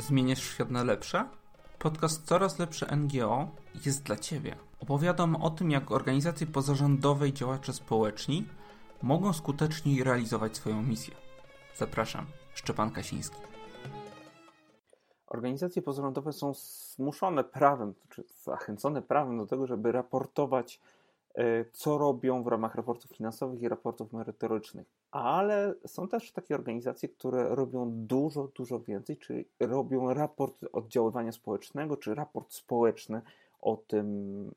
Zmieniasz świat na lepsze? Podcast Coraz Lepsze NGO jest dla Ciebie. Opowiadam o tym, jak organizacje pozarządowe i działacze społeczni mogą skuteczniej realizować swoją misję. Zapraszam, Szczepan Kasiński. Organizacje pozarządowe są zmuszone prawem, czy zachęcone prawem do tego, żeby raportować, e, co robią w ramach raportów finansowych i raportów merytorycznych. Ale są też takie organizacje, które robią dużo, dużo więcej, czyli robią raport oddziaływania społecznego, czy raport społeczny o tym,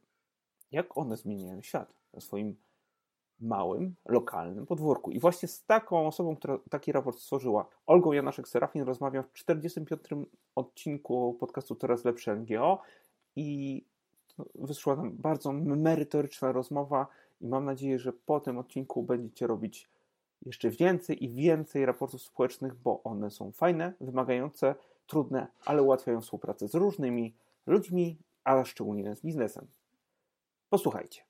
jak one zmieniają świat na swoim małym, lokalnym podwórku. I właśnie z taką osobą, która taki raport stworzyła, Olgą Janaszek-Serafin, rozmawiam w 45. odcinku podcastu Teraz Lepsze NGO i wyszła nam bardzo merytoryczna rozmowa i mam nadzieję, że po tym odcinku będziecie robić jeszcze więcej i więcej raportów społecznych, bo one są fajne, wymagające, trudne, ale ułatwiają współpracę z różnymi ludźmi, a szczególnie z biznesem. Posłuchajcie.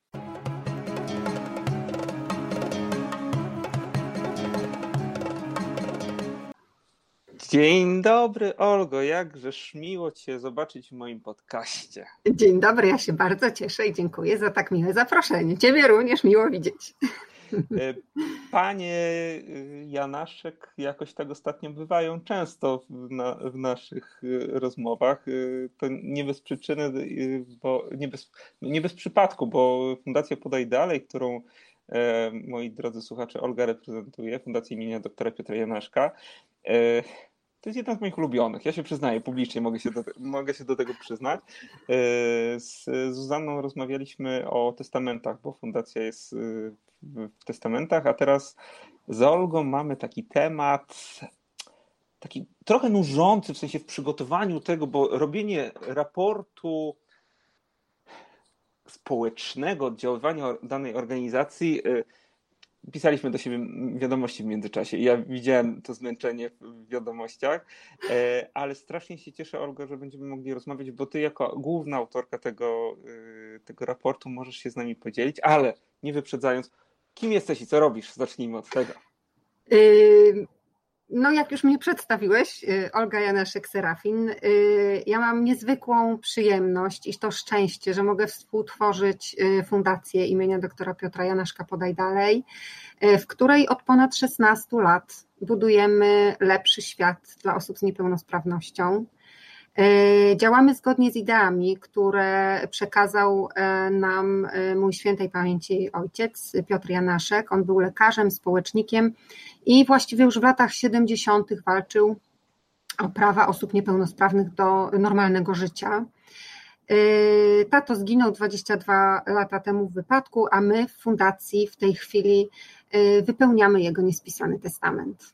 Dzień dobry, Olgo. Jakżeż miło Cię zobaczyć w moim podcaście. Dzień dobry, ja się bardzo cieszę i dziękuję za tak miłe zaproszenie. Ciebie również miło widzieć. E, panie y, Janaszek jakoś tak ostatnio bywają często w, na, w naszych y, rozmowach. Y, to nie bez przyczyny, bo nie bez, nie bez przypadku, bo Fundacja Podaj Dalej, którą e, moi drodzy słuchacze Olga reprezentuje, Fundacja imienia doktora Piotra Janaszka, e, to jest jedna z moich ulubionych. Ja się przyznaję publicznie, mogę się do, mogę się do tego przyznać. Z Zuzanną rozmawialiśmy o testamentach, bo fundacja jest w testamentach, a teraz z Olgą mamy taki temat, taki trochę nużący w sensie w przygotowaniu tego, bo robienie raportu społecznego oddziaływania danej organizacji y, pisaliśmy do siebie wiadomości w międzyczasie. Ja widziałem to zmęczenie w wiadomościach, e, ale strasznie się cieszę, Olga, że będziemy mogli rozmawiać, bo ty jako główna autorka tego, y, tego raportu możesz się z nami podzielić, ale nie wyprzedzając, Kim jesteś i co robisz? Zacznijmy od tego. No, jak już mnie przedstawiłeś, y, Olga Janaszek-Serafin, y, ja mam niezwykłą przyjemność i to szczęście, że mogę współtworzyć y, Fundację imienia doktora Piotra Janaszka Podaj Dalej, w której od ponad 16 lat budujemy lepszy świat dla osób z niepełnosprawnością. E, działamy zgodnie z ideami, które przekazał e, nam e, mój świętej pamięci ojciec Piotr Janaszek. On był lekarzem, społecznikiem i właściwie już w latach 70. walczył o prawa osób niepełnosprawnych do normalnego życia. Tato zginął 22 lata temu w wypadku, a my w fundacji w tej chwili wypełniamy jego niespisany testament.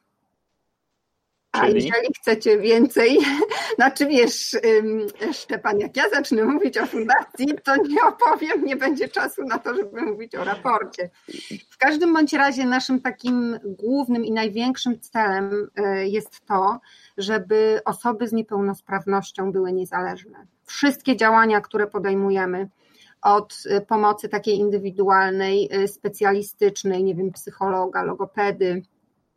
A Czyli? jeżeli chcecie więcej, znaczy wiesz, Szczepan, jak ja zacznę mówić o fundacji, to nie opowiem, nie będzie czasu na to, żeby mówić o raporcie. W każdym bądź razie naszym takim głównym i największym celem e, jest to, żeby osoby z niepełnosprawnością były niezależne. Wszystkie działania, które podejmujemy, od e, pomocy takiej indywidualnej, e, specjalistycznej, nie wiem, psychologa, logopedy,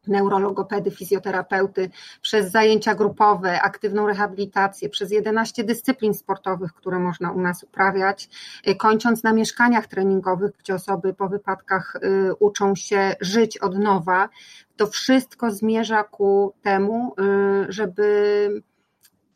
neurologopedy, fizjoterapeuty, przez zajęcia grupowe, aktywną rehabilitację, przez 11 dyscyplin sportowych, które można u nas uprawiać, y, kończąc na mieszkaniach treningowych, gdzie osoby po wypadkach y, uczą się żyć od nowa. To wszystko zmierza ku temu, y, żeby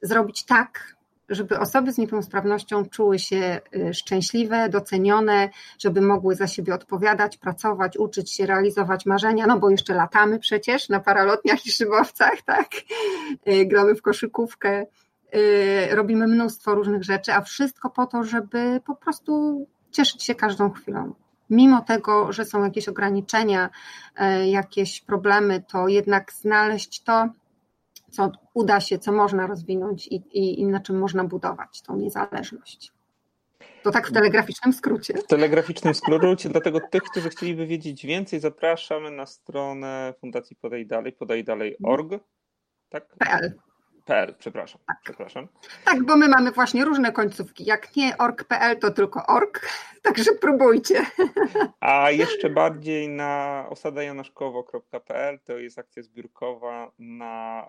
zrobić tak, żeby osoby z niepełnosprawnością czuły się y, szczęśliwe, docenione, żeby mogły za siebie odpowiadać, pracować, uczyć się, realizować marzenia, no bo jeszcze latamy przecież na paralotniach i szybowcach, tak? Y, gramy w koszykówkę, y, robimy mnóstwo różnych rzeczy, a wszystko po to, żeby po prostu cieszyć się każdą chwilą. Mimo tego, że są jakieś ograniczenia, jakieś problemy, to jednak znaleźć to, co uda się, co można rozwinąć i, i, i na czym można budować tą niezależność. To tak w telegraficznym skrócie. W telegraficznym skrócie, dlatego tych, którzy chcieliby wiedzieć więcej, zapraszamy na stronę Fundacji Podaj Dalej, podajdalej.org. Tak? PL. PL, przepraszam. Tak. przepraszam. Tak, bo my mamy właśnie różne końcówki. Jak nie org.pl, to tylko org, także próbujcie. A jeszcze bardziej na osadajanaszkowo.pl to jest akcja zbiórkowa na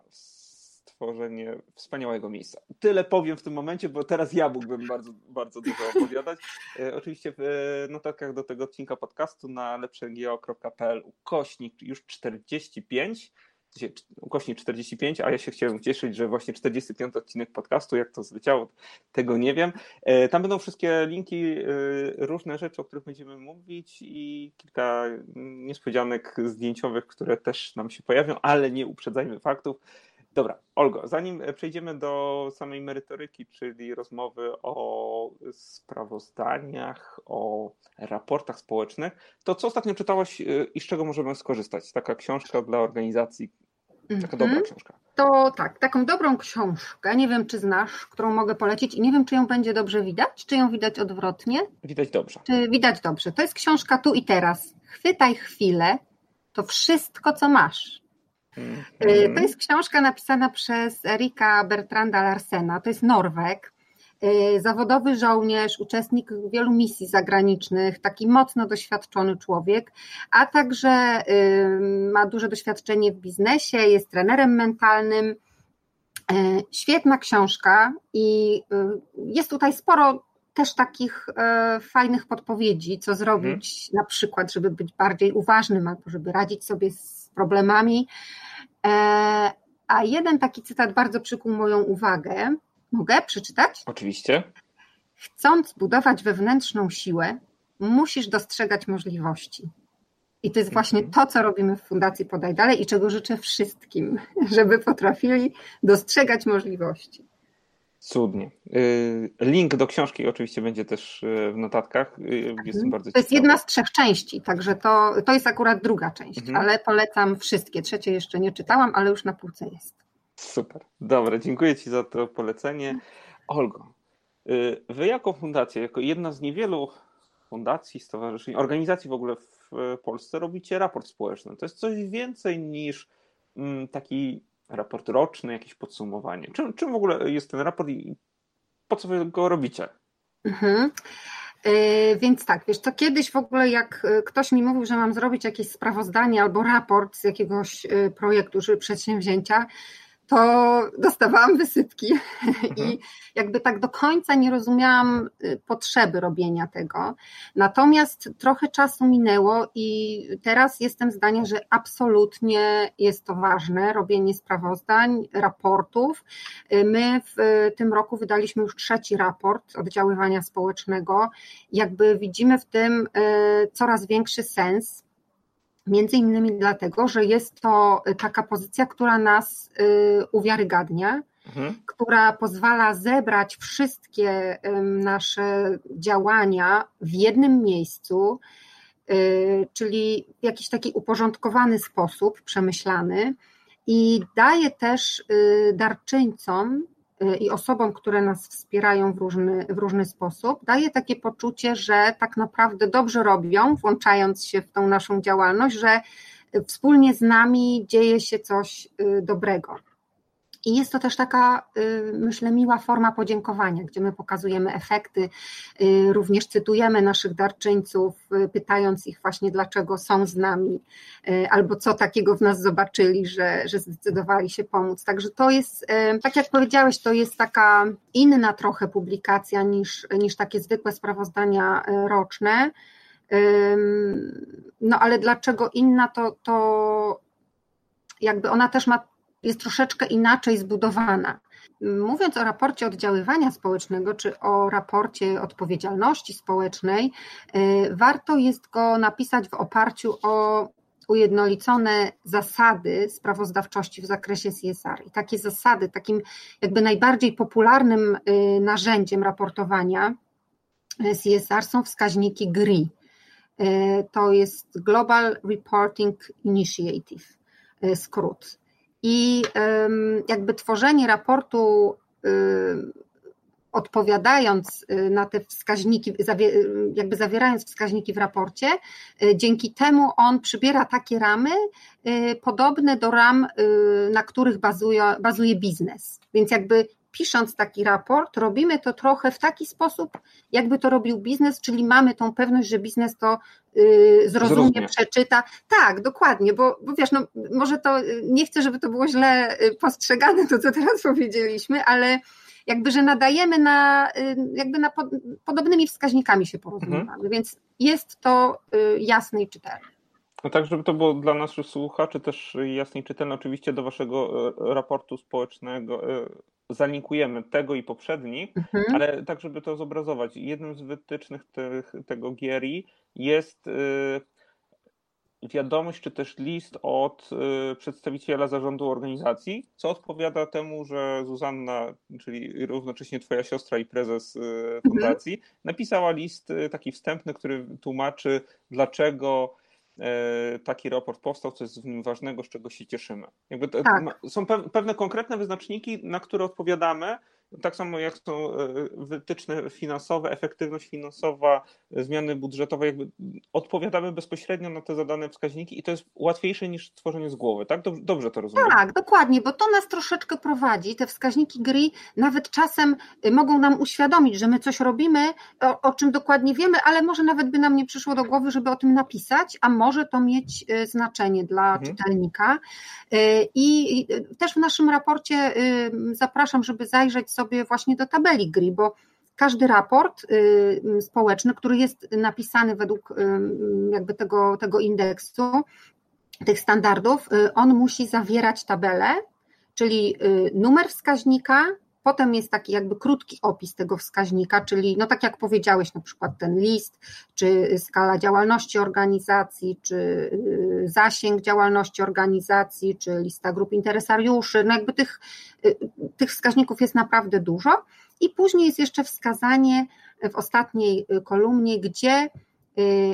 stworzenie wspaniałego miejsca. Tyle powiem w tym momencie, bo teraz ja mógłbym bardzo, bardzo dużo opowiadać. E, oczywiście w notatkach do tego odcinka podcastu na lepszego.pl ukośnik już 45 ukośnik 45, a ja się chciałem cieszyć, że właśnie 45 odcinek podcastu, jak to zleciało, tego nie wiem. E, tam będą wszystkie linki, e, różne rzeczy, o których będziemy mówić i kilka niespodzianek zdjęciowych, które też nam się pojawią, ale nie uprzedzajmy faktów. Dobra, Olgo, zanim przejdziemy do samej merytoryki, czyli rozmowy o sprawozdaniach, o raportach społecznych, to co ostatnio czytałaś y, i z czego możemy skorzystać? Taka książka dla organizacji, taka dobra mhm. książka. To tak, taką dobrą książkę, nie wiem czy znasz, którą mogę polecić i nie wiem czy ją będzie dobrze widać, czy ją widać odwrotnie. Widać dobrze. Czy widać dobrze. To jest książka tu i teraz. Chwytaj chwilę, to wszystko co masz. Mhm. To jest książka napisana przez Erika Bertranda Larsena, to jest Norweg, y, zawodowy żołnierz, uczestnik wielu misji zagranicznych, taki mocno doświadczony człowiek, a także y, ma duże doświadczenie w biznesie, jest trenerem mentalnym. Y, świetna książka i jest tutaj sporo też takich fajnych podpowiedzi, co zrobić, hmm. na przykład, żeby być bardziej uważnym albo żeby radzić sobie z problemami. E, a jeden taki cytat bardzo przykuł moją uwagę. Mogę przeczytać? Oczywiście. Chcąc budować wewnętrzną siłę, musisz dostrzegać możliwości. I to jest właśnie mhm. to, co robimy w Fundacji Podaj Dalej i czego życzę wszystkim, żeby potrafili dostrzegać możliwości. Cudnie. Y, link do książki oczywiście będzie też y, w notatkach. Y, jestem bardzo to jest jedna z trzech części, także to, to jest akurat druga część, mhm. ale polecam wszystkie. Trzecie jeszcze nie czytałam, ale już na półce jest. Super. Dobra, dziękuję Ci za to polecenie. Olgo, Wy jako fundacja, jako jedna z niewielu fundacji, stowarzyszeń, organizacji w ogóle w Polsce robicie raport społeczny. To jest coś więcej niż mm, taki raport roczny, jakieś podsumowanie. Czym, czym w ogóle jest ten raport i po co wy go robicie? Mhm. E, więc tak, wiesz, to kiedyś w ogóle jak e, ktoś mi mówił, że mam zrobić jakieś sprawozdanie albo raport z jakiegoś projektu czy przedsięwzięcia, to dostawałam wysypki mhm. i jakby tak do końca nie rozumiałam y, potrzeby robienia tego. Natomiast trochę czasu minęło i teraz jestem zdania, że absolutnie jest to ważne, robienie sprawozdań, raportów. Y, my w tym roku wydaliśmy już trzeci raport oddziaływania społecznego. Jakby widzimy w tym y, coraz większy sens Między innymi dlatego, że jest to taka pozycja, która nas y, uwiarygadnia, mhm. która pozwala zebrać wszystkie nasze działania w jednym miejscu, y, czyli w jakiś taki uporządkowany sposób, przemyślany i daje też y, darczyńcom i osobom, które nas wspierają w różny, w różny sposób, daje takie poczucie, że tak naprawdę dobrze robią, włączając się w tą naszą działalność, że wspólnie z nami dzieje się coś y, dobrego. I jest to też taka, y, myślę, miła forma podziękowania, gdzie my pokazujemy efekty, y, również cytujemy naszych darczyńców, y, pytając ich właśnie, dlaczego są z nami, albo co takiego w nas zobaczyli, że, że zdecydowali się pomóc. Także to jest, tak jak powiedziałeś, to jest taka inna trochę publikacja niż, niż takie zwykłe sprawozdania roczne. No ale dlaczego inna, to, to jakby ona też ma jest troszeczkę inaczej zbudowana. Mówiąc o raporcie oddziaływania społecznego czy o raporcie odpowiedzialności społecznej, y, warto jest go napisać w oparciu o ujednolicone zasady sprawozdawczości w zakresie CSR. I takie zasady, takim jakby najbardziej popularnym y, narzędziem raportowania y, CSR są wskaźniki GRI. To jest Global Reporting Initiative, skrót. I jakby tworzenie raportu odpowiadając y, na te wskaźniki, jakby zawierając wskaźniki w raporcie, y, dzięki temu on przybiera takie ramy y, podobne do ram, na których bazuje, bazuje biznes. Więc jakby pisząc taki raport, robimy to trochę w taki sposób, jakby to robił biznes, czyli mamy tą pewność, że biznes to yy, zrozumie, zrozumie, przeczyta. Tak, dokładnie, bo, bo wiesz, no, może to nie chcę, żeby to było źle y, postrzegane, to co teraz powiedzieliśmy, ale jakby, że nadajemy na, y, jakby na pod, podobnymi wskaźnikami się porozumiewamy, mhm. więc jest to y, jasne i czytelne. No tak, żeby to było dla naszych słuchaczy też jasne i czytelne, oczywiście do waszego e, raportu społecznego e, zalinkujemy tego i poprzedni, mhm. ale tak, żeby to zobrazować. Jednym z wytycznych tych, tego GRI jest e, wiadomość czy też list od przedstawiciela zarządu organizacji, co odpowiada temu, że Zuzanna, czyli równocześnie twoja siostra i prezes mhm. fundacji, napisała list taki wstępny, który tłumaczy, dlaczego taki raport powstał, co jest w nim ważnego, z czego się cieszymy. Jakby tak. Są pewne konkretne wyznaczniki, na które odpowiadamy, tak samo jak są e, wytyczne finansowe, efektywność finansowa, zmiany budżetowe, jakby odpowiadamy bezpośrednio na te zadane wskaźniki i to jest łatwiejsze niż tworzenie z głowy, tak? Dobrze to rozumiem? Tak, dokładnie, bo to nas troszeczkę prowadzi. Te wskaźniki gry nawet czasem y, mogą nam uświadomić, że my coś robimy, o, o czym dokładnie wiemy, ale może nawet by nam nie przyszło do głowy, żeby o tym napisać, a może to mieć znaczenie dla mhm. czytelnika. I też w naszym raporcie zapraszam, żeby zajrzeć sobie właśnie do tabeli GRI, bo każdy raport y, społeczny, który jest napisany według y, jakby tego, tego indeksu, tych standardów, y, on musi zawierać tabelę, czyli numer wskaźnika, Potem jest taki jakby krótki opis tego wskaźnika, czyli no tak jak powiedziałeś, na przykład ten list, czy skala działalności organizacji, czy zasięg działalności organizacji, czy lista grup interesariuszy, no jakby tych, tych wskaźników jest naprawdę dużo. I później jest jeszcze wskazanie w ostatniej kolumnie, gdzie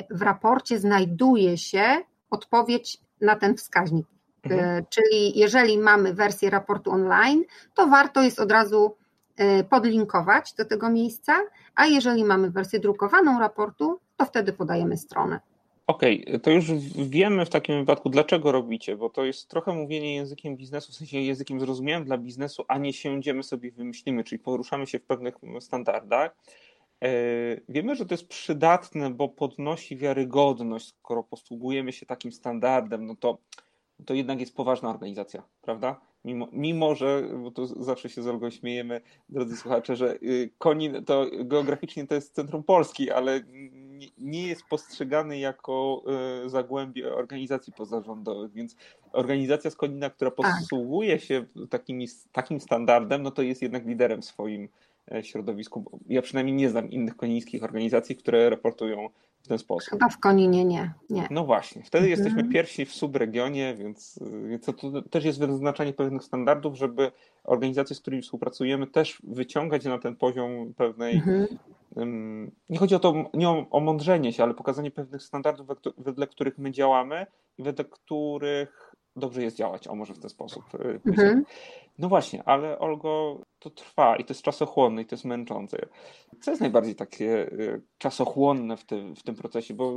w raporcie znajduje się odpowiedź na ten wskaźnik. Mhm. Czyli jeżeli mamy wersję raportu online, to warto jest od razu podlinkować do tego miejsca, a jeżeli mamy wersję drukowaną raportu, to wtedy podajemy stronę. Okej, okay, to już wiemy w takim wypadku, dlaczego robicie, bo to jest trochę mówienie językiem biznesu, w sensie językiem zrozumiałym dla biznesu, a nie siędziemy sobie wymyślimy, czyli poruszamy się w pewnych standardach. E, wiemy, że to jest przydatne, bo podnosi wiarygodność, skoro posługujemy się takim standardem, no to, to jednak jest poważna organizacja, prawda? Mimo, mimo, że, bo to zawsze się z Olgą śmiejemy, drodzy słuchacze, że y, Konin to geograficznie to jest centrum Polski, ale nie jest postrzegany jako e, zagłębie organizacji pozarządowych, więc organizacja z Konina, która tak. posługuje się takimi, takim standardem, no to jest jednak liderem w swoim e, środowisku. Ja przynajmniej nie znam innych konińskich organizacji, które raportują w ten sposób. Chyba w Koninie nie. nie. No właśnie, wtedy mhm. jesteśmy pierwsi w subregionie, więc, więc to, to, też jest wyznaczanie pewnych standardów, żeby organizacje, z którymi współpracujemy, też wyciągać na ten poziom pewnej. Mhm. Nie chodzi o to, nie o, o mądrzenie się, ale pokazanie pewnych standardów, wedle których my działamy i wedle których dobrze jest działać, o może w ten sposób. Y, mhm. No właśnie, ale Olgo, to trwa i to jest czasochłonne i to jest męczące. Co jest najbardziej takie y, czasochłonne w tym, w tym procesie? Bo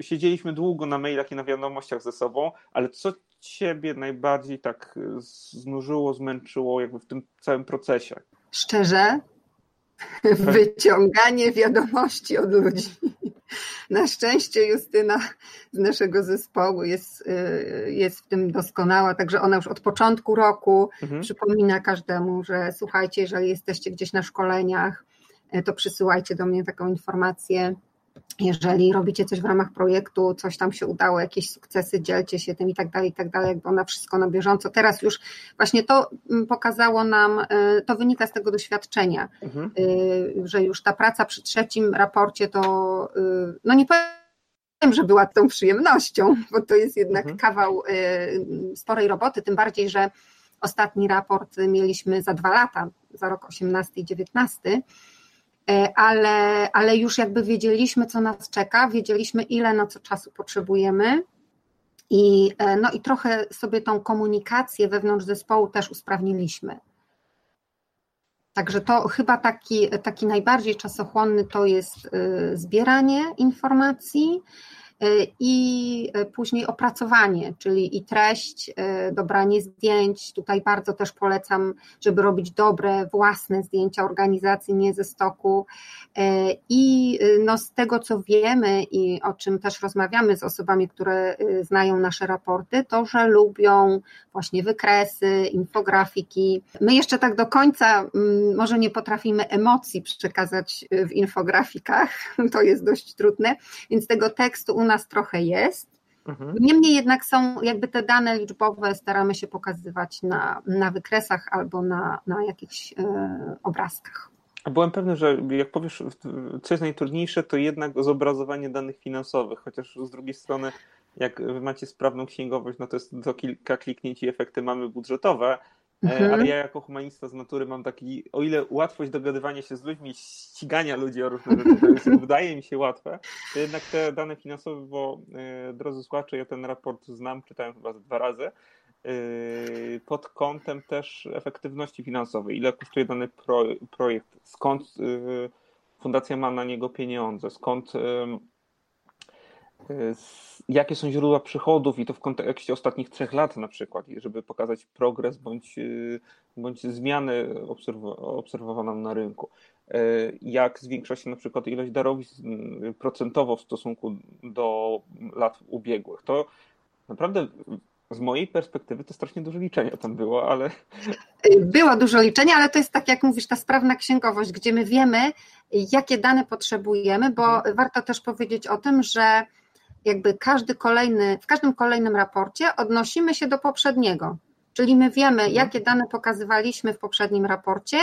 siedzieliśmy długo na mailach i na wiadomościach ze sobą, ale co ciebie najbardziej tak y, znużyło, zmęczyło jakby w tym całym procesie? Szczerze, wyciąganie wiadomości od ludzi. Na szczęście Justyna z naszego zespołu jest, y, jest w tym doskonała, także ona już od początku roku mhm. przypomina każdemu, że słuchajcie, jeżeli jesteście gdzieś na szkoleniach, y, to przysyłajcie do mnie taką informację jeżeli robicie coś w ramach projektu, coś tam się udało, jakieś sukcesy, dzielcie się tym i tak dalej, i tak dalej, jakby ona wszystko na bieżąco. Teraz już właśnie to mm, pokazało nam, y, to wynika z tego doświadczenia, mhm. Y, że już ta praca przy trzecim raporcie to, y, no nie powiem, że była tą przyjemnością, bo to jest jednak mhm. kawał sporej roboty, tym bardziej, że ostatni raport mieliśmy za dwa lata, za rok 18 i 19 E, ale, ale już jakby wiedzieliśmy, co nas czeka, wiedzieliśmy, ile na co czasu potrzebujemy. I, e, no i trochę sobie tą komunikację wewnątrz zespołu też usprawniliśmy. Także to chyba taki, taki najbardziej czasochłonny to jest e, zbieranie informacji i później opracowanie, czyli i treść, dobranie zdjęć. Tutaj bardzo też polecam, żeby robić dobre, własne zdjęcia organizacji, nie ze stoku. I no z tego, co wiemy i o czym też rozmawiamy z osobami, które znają nasze raporty, to, że lubią właśnie wykresy, infografiki. My jeszcze tak do końca mm, może nie potrafimy emocji przekazać w infografikach, to jest dość trudne, więc tego tekstu u nas trochę jest. Mhm. Niemniej jednak są jakby te dane liczbowe, staramy się pokazywać na, na wykresach albo na, na jakichś e, obrazkach. Byłem pewny, że jak powiesz, co jest najtrudniejsze, to jednak zobrazowanie danych finansowych, chociaż z drugiej strony, jak wy macie sprawną księgowość, no to jest do kilka kliknięć i efekty mamy budżetowe, mhm. Ale ja jako humanista z natury mam taki, o ile łatwość dogadywania się z ludźmi, ścigania ludzi o różne rzeczy, wydaje mi się łatwe, to jednak te dane finansowe, bo e, drodzy słuchacze, ja ten raport znam, czytałem chyba dwa razy, e, pod kątem też efektywności finansowej. Ile kosztuje dany pro, projekt, skąd fundacja ma na niego pieniądze, skąd jakie są źródła przychodów i to w kontekście ostatnich trzech lat na przykład, żeby pokazać progres bądź, y, bądź zmiany obserwowaną na rynku. Y, jak zwiększa się na przykład ilość darowizn y, procentowo w stosunku do lat ubiegłych. To naprawdę z mojej perspektywy to strasznie dużo liczenia tam było, ale. Było dużo liczenia, ale to jest tak, jak mówisz, ta sprawna księgowość, gdzie my wiemy, jakie dane potrzebujemy, bo warto też powiedzieć o tym, że jakby każdy kolejny, w każdym kolejnym raporcie odnosimy się do poprzedniego. Czyli my wiemy, mhm. jakie dane pokazywaliśmy w poprzednim raporcie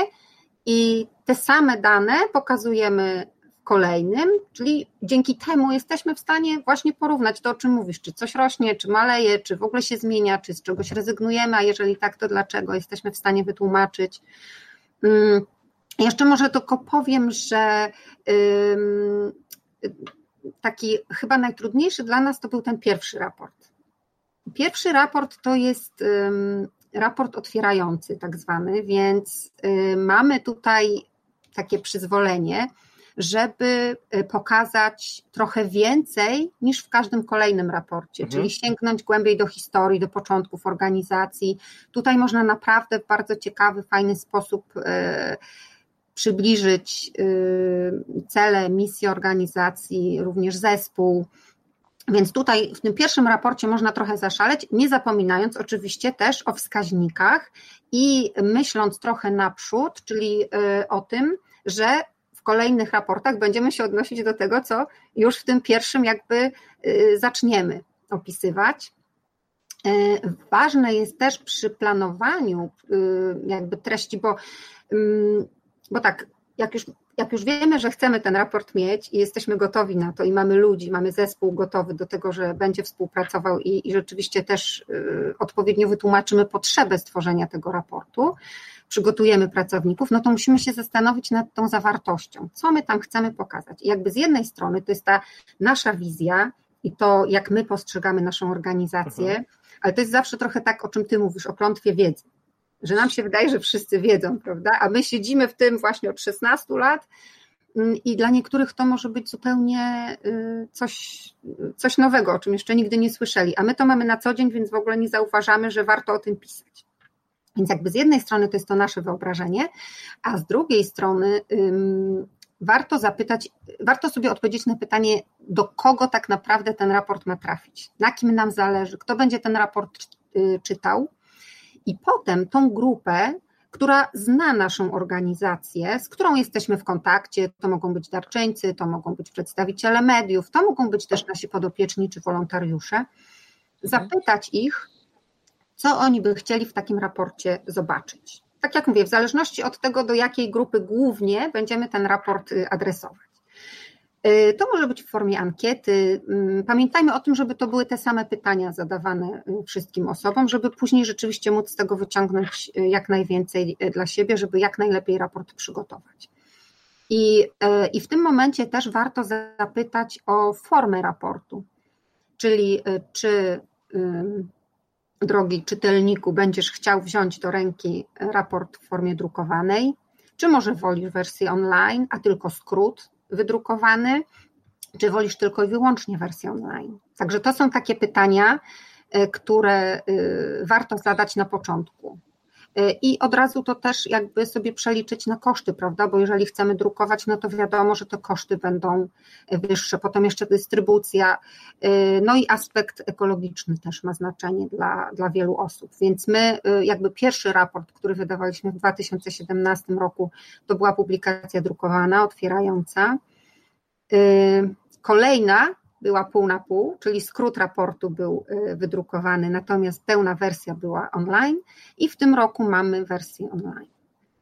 i te same dane pokazujemy w kolejnym, czyli dzięki temu jesteśmy w stanie właśnie porównać to, o czym mówisz, czy coś rośnie, czy maleje, czy w ogóle się zmienia, czy z czegoś rezygnujemy, a jeżeli tak, to dlaczego, jesteśmy w stanie wytłumaczyć. Mm, jeszcze może tylko powiem, że taki chyba najtrudniejszy dla nas to był ten pierwszy raport. Pierwszy raport to jest raport otwierający, tak zwany, więc mamy tutaj takie przyzwolenie, żeby y, pokazać trochę więcej niż w każdym kolejnym raporcie, mhm. czyli sięgnąć głębiej do historii, do początków organizacji. Tutaj można naprawdę w bardzo ciekawy, fajny sposób y, przybliżyć y, cele, misje organizacji, również zespół. Więc tutaj w tym pierwszym raporcie można trochę zaszaleć, nie zapominając oczywiście też o wskaźnikach i myśląc trochę naprzód, czyli y, o tym, że w kolejnych raportach będziemy się odnosić do tego, co już w tym pierwszym jakby y, zaczniemy opisywać. Ważne jest też przy planowaniu jakby treści, bo bo tak, jak już, jak już wiemy, że chcemy ten raport mieć i jesteśmy gotowi na to i mamy ludzi, mamy zespół gotowy do tego, że będzie współpracował i, i rzeczywiście też y, odpowiednio wytłumaczymy potrzebę stworzenia tego raportu, przygotujemy pracowników, no to musimy się zastanowić nad tą zawartością, co my tam chcemy pokazać. I jakby z jednej strony to jest ta nasza wizja i to, jak my postrzegamy naszą organizację, mhm. ale to jest zawsze trochę tak, o czym ty mówisz, o klątwie wiedzy że nam się wydaje, że wszyscy wiedzą, prawda? A my siedzimy w tym właśnie od 16 lat mm, i dla niektórych to może być zupełnie y, coś, coś nowego, o czym jeszcze nigdy nie słyszeli. A my to mamy na co dzień, więc w ogóle nie zauważamy, że warto o tym pisać. Więc jakby z jednej strony to jest to nasze wyobrażenie, a z drugiej strony warto zapytać, warto sobie odpowiedzieć na pytanie, do kogo tak naprawdę ten raport ma trafić, na kim nam zależy, kto będzie ten raport y, czytał, i potem tą grupę, która zna naszą organizację, z którą jesteśmy w kontakcie, to mogą być darczyńcy, to mogą być przedstawiciele mediów, to mogą być też nasi podopieczni czy wolontariusze, zapytać ich, co oni by chcieli w takim raporcie zobaczyć. Tak jak mówię, w zależności od tego, do jakiej grupy głównie będziemy ten raport y, adresować. Y, to może być w formie ankiety. Mm, pamiętajmy o tym, żeby to były te same pytania zadawane y, wszystkim osobom, żeby później rzeczywiście móc z tego wyciągnąć y, jak najwięcej dla siebie, żeby jak najlepiej raport przygotować. I, I w tym momencie też warto zapytać o formę raportu, czyli czy drogi czytelniku będziesz chciał wziąć do ręki raport w formie drukowanej, czy może wolisz wersję online, a tylko skrót wydrukowany, czy wolisz tylko i wyłącznie wersję online? Także to są takie pytania, które warto zadać na początku. I od razu to też jakby sobie przeliczyć na koszty, prawda? Bo jeżeli chcemy drukować, no to wiadomo, że te koszty będą wyższe. Potem jeszcze dystrybucja, no i aspekt ekologiczny też ma znaczenie dla, dla wielu osób. Więc my, jakby pierwszy raport, który wydawaliśmy w 2017 roku, to była publikacja drukowana, otwierająca. Kolejna była pół na pół, czyli skrót raportu był y, wydrukowany, natomiast pełna wersja była online i w tym roku mamy wersję online.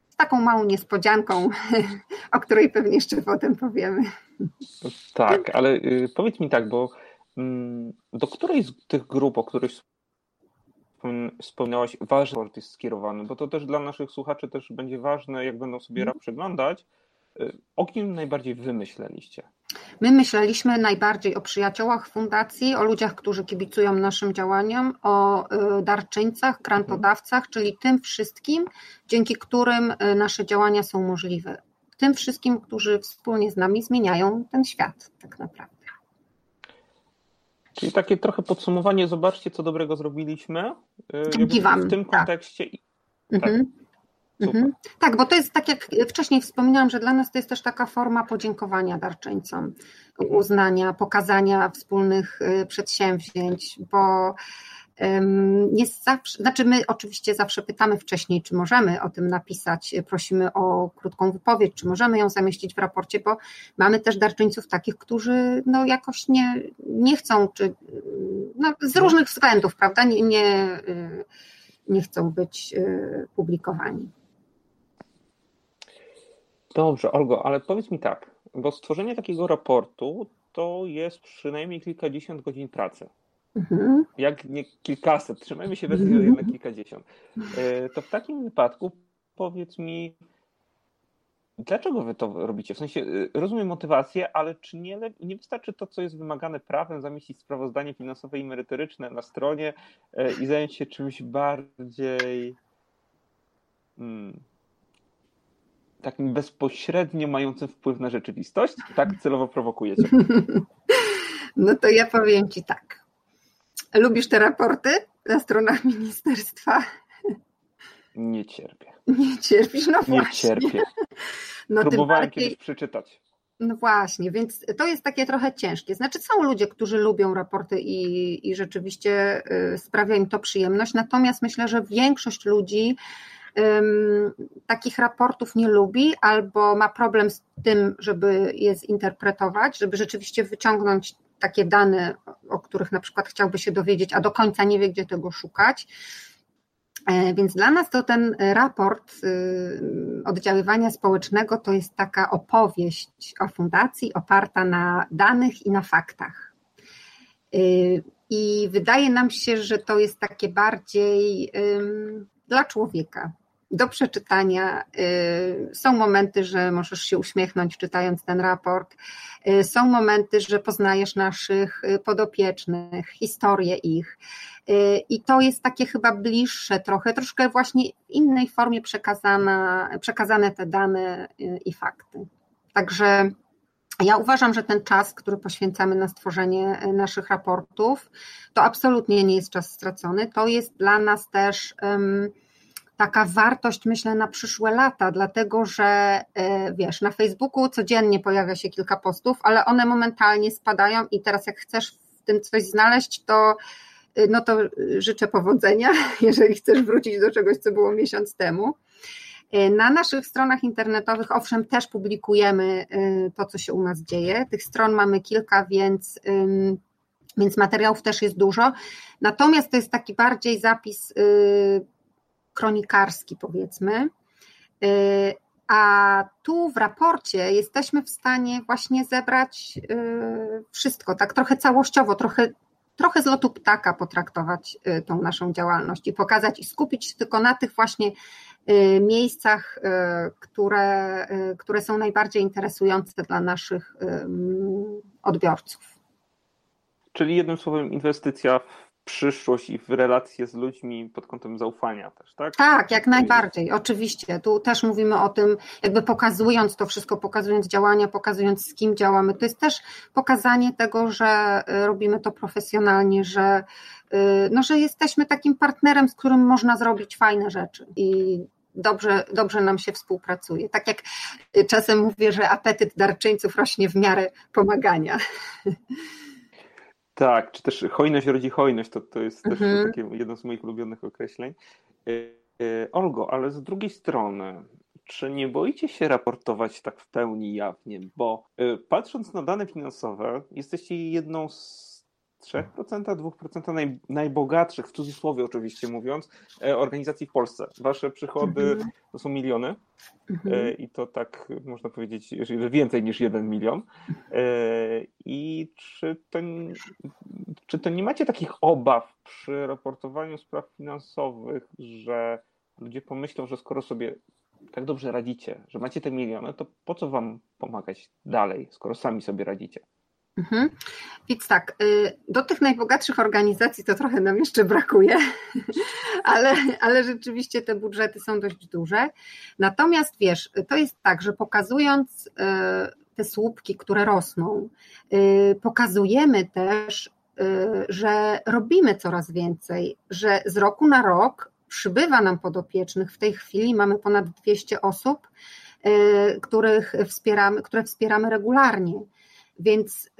Z taką małą niespodzianką, o której pewnie jeszcze potem powiemy. Tak, ale y, powiedz mi tak, bo mm, do której z tych grup, o których wspomniałaś, ważny raport jest skierowany? Bo to też dla naszych słuchaczy też będzie ważne, jak będą sobie rap przeglądać, o kim najbardziej wymyśleliście? My myśleliśmy najbardziej o przyjaciołach fundacji, o ludziach, którzy kibicują naszym działaniom, o y, darczyńcach, grantodawcach, czyli tym wszystkim, dzięki którym y, nasze działania są możliwe. Tym wszystkim, którzy wspólnie z nami zmieniają ten świat, tak naprawdę. Czyli takie trochę podsumowanie, zobaczcie, co dobrego zrobiliśmy. Y, Dzięki Wam. W tym tak. kontekście. Tak. Mhm. Mhm. Tak, bo to jest tak jak wcześniej wspominałam, że dla nas to jest też taka forma podziękowania darczyńcom, uznania, pokazania wspólnych y, przedsięwzięć, bo jest zawsze, znaczy my oczywiście zawsze pytamy wcześniej, czy możemy o tym napisać, prosimy o krótką wypowiedź, czy możemy ją zamieścić w raporcie, bo mamy też darczyńców takich, którzy no jakoś nie, nie chcą, czy no z różnych względów, prawda, nie, nie, y, nie chcą być y, publikowani. Dobrze, Olgo, ale powiedz mi tak, bo stworzenie takiego raportu to jest przynajmniej kilkadziesiąt godzin pracy. Mhm. Jak nie kilkaset, trzymajmy się bez mhm. jednak kilkadziesiąt. E, to w takim wypadku powiedz mi, dlaczego wy to robicie? W sensie e, rozumiem motywację, ale czy nie, nie wystarczy to, co jest wymagane prawem, zamieścić sprawozdanie finansowe i merytoryczne na stronie e, i zająć się czymś bardziej. Hmm, takim bezpośrednio mającym wpływ na rzeczywistość? Tak celowo prowokujecie. No to ja powiem Ci tak. Lubisz te raporty na stronach ministerstwa? Nie cierpię. Nie cierpisz, no Nie cierpię. No Próbowałem bardziej... kiedyś przeczytać. No właśnie, więc to jest takie trochę ciężkie. Znaczy, są ludzie, którzy lubią raporty i, i rzeczywiście y, sprawia im to przyjemność, natomiast myślę, że większość ludzi takich raportów nie lubi albo ma problem z tym, żeby je zinterpretować, żeby rzeczywiście wyciągnąć takie dane, o których na przykład chciałby się dowiedzieć, a do końca nie wie, gdzie tego szukać. E, więc dla nas to ten raport y, oddziaływania społecznego to jest taka opowieść o fundacji oparta na danych i na faktach. Y, I wydaje nam się, że to jest takie bardziej dla człowieka, do przeczytania. Y, są momenty, że możesz się uśmiechnąć czytając ten raport. Y, są momenty, że poznajesz naszych y, podopiecznych, historię ich. I to jest takie chyba bliższe trochę, troszkę właśnie w innej formie przekazane, przekazane te dane i fakty. Także ja uważam, że ten czas, który poświęcamy na stworzenie naszych raportów, to absolutnie nie jest czas stracony. To jest dla nas też. Um, taka wartość, myślę, na przyszłe lata, dlatego że e, wiesz, na Facebooku codziennie pojawia się kilka postów, ale one momentalnie spadają i teraz jak chcesz w tym coś znaleźć, to e, no to życzę powodzenia, jeżeli chcesz wrócić do czegoś, co było miesiąc temu. E, na naszych stronach internetowych, owszem, też publikujemy to, co się u nas dzieje. Tych stron mamy kilka, więc, więc materiałów też jest dużo. Natomiast to jest taki bardziej zapis kronikarski, powiedzmy. Y, a tu w raporcie jesteśmy w stanie właśnie zebrać y, wszystko, tak trochę całościowo, trochę, trochę z lotu ptaka potraktować y, tą naszą działalność i pokazać i skupić się tylko na tych właśnie miejscach, które, które są najbardziej interesujące dla naszych odbiorców. Czyli jednym słowem inwestycja w przyszłość i w relacje z ludźmi pod kątem zaufania też, tak? Tak, jak najbardziej, oczywiście. Tu też mówimy o tym, jakby pokazując to wszystko, pokazując działania, pokazując z kim działamy. To jest też pokazanie tego, że y, robimy to profesjonalnie, że, y, no, że jesteśmy takim partnerem, z którym można zrobić fajne rzeczy. I dobrze, dobrze nam się współpracuje. Tak jak czasem mówię, że apetyt darczyńców rośnie w miarę pomagania. Tak, czy też hojność rodzi hojność, to, to jest też mhm. takie jedno z moich ulubionych określeń. E, e, Olgo, ale z drugiej strony, czy nie boicie się raportować tak w pełni jawnie? Bo e, patrząc na dane finansowe, jesteście jedną z 3%, 2% naj, najbogatszych, w cudzysłowie oczywiście mówiąc, e, organizacji w Polsce. Wasze przychody mhm. to są miliony mhm. i to tak można powiedzieć, że więcej niż jeden milion. E, I czy to, czy to nie macie takich obaw przy raportowaniu spraw finansowych, że ludzie pomyślą, że skoro sobie tak dobrze radzicie, że macie te miliony, to po co wam pomagać dalej, skoro sami sobie radzicie? Mhm. Więc tak, y, do tych najbogatszych organizacji to trochę nam jeszcze brakuje, ale, ale rzeczywiście te budżety są dość duże. Natomiast wiesz, to jest tak, że pokazując y, te słupki, które rosną, y, pokazujemy też, że robimy coraz więcej, że z roku na rok przybywa nam podopiecznych. W tej chwili mamy ponad 200 osób, których wspieramy, które wspieramy regularnie. Więc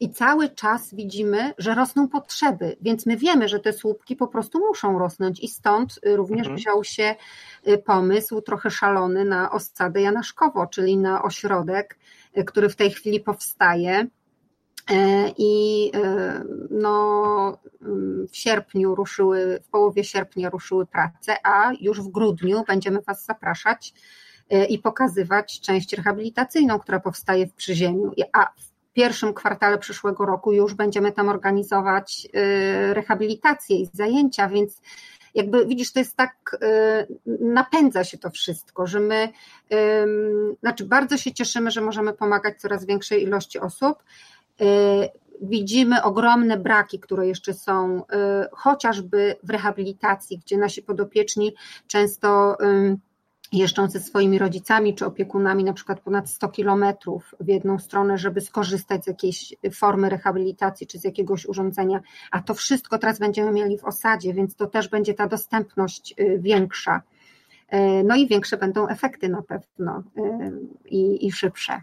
i cały czas widzimy, że rosną potrzeby, więc my wiemy, że te słupki po prostu muszą rosnąć i stąd również mhm. wziął się y, pomysł trochę szalony na osadę Janaszkowo, czyli na ośrodek, y, który w tej chwili powstaje. E, I y, no, w sierpniu ruszyły, w połowie sierpnia ruszyły prace, a już w grudniu będziemy Was zapraszać E, i pokazywać część rehabilitacyjną, która powstaje w Przyziemiu. A w pierwszym kwartale przyszłego roku już będziemy tam organizować e, rehabilitację i zajęcia, więc jakby widzisz, to jest tak, e, napędza się to wszystko, że my, znaczy bardzo się cieszymy, że możemy pomagać coraz większej ilości osób. Widzimy ogromne braki, które jeszcze są, chociażby w rehabilitacji, gdzie nasi podopieczni często jeżdżą ze swoimi rodzicami czy opiekunami na przykład ponad 100 kilometrów w jedną stronę, żeby skorzystać z jakiejś formy rehabilitacji czy z jakiegoś urządzenia, a to wszystko teraz będziemy mieli w osadzie, więc to też będzie ta dostępność y, większa. Y, no i większe będą efekty na pewno y, i, i szybsze.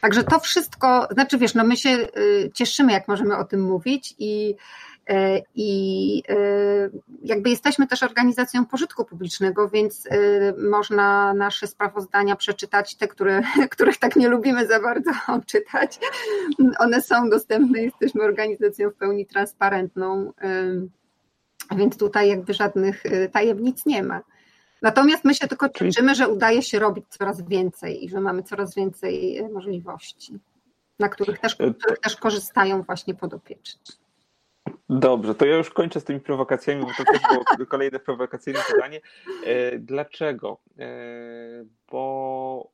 Także to wszystko, znaczy wiesz, no my się cieszymy, jak możemy o tym mówić i I e, jakby jesteśmy też organizacją pożytku publicznego, więc e, można nasze sprawozdania przeczytać, te, które, których tak nie lubimy za bardzo czytać. One są dostępne, jesteśmy organizacją w pełni transparentną, więc tutaj jakby żadnych tajemnic nie ma. Natomiast my się tylko cieszymy, że udaje się robić coraz więcej i że mamy coraz więcej możliwości, na których też, których też korzystają właśnie podopieczni. Dobrze, to ja już kończę z tymi prowokacjami, bo to też było kolejne prowokacyjne pytanie. E, dlaczego? E, bo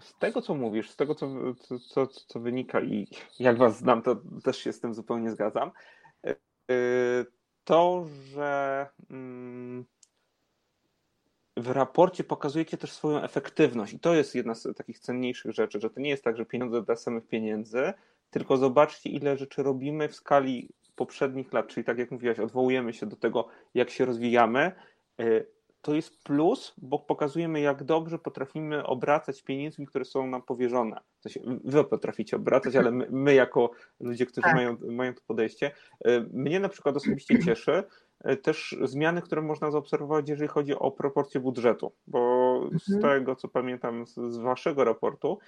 z tego, co mówisz, z tego, co, co, co wynika i jak was znam, to też się z tym zupełnie zgadzam, e, to, że mm, w raporcie pokazujecie też swoją efektywność i to jest jedna z takich cenniejszych rzeczy, że to nie jest tak, że pieniądze dla samych pieniędzy, tylko zobaczcie, ile rzeczy robimy w skali poprzednich lat, czyli tak jak mówiłaś, odwołujemy się do tego, jak się rozwijamy, e, to jest plus, bo pokazujemy, jak dobrze potrafimy obracać pieniędzmi, które są nam powierzone. W sensie wy potraficie obracać, ale my, my jako ludzie, którzy tak. mają, mają to podejście, e, mnie na przykład osobiście cieszy e, też zmiany, które można zaobserwować, jeżeli chodzi o proporcje budżetu, bo z mhm. tego, co pamiętam z, z waszego raportu,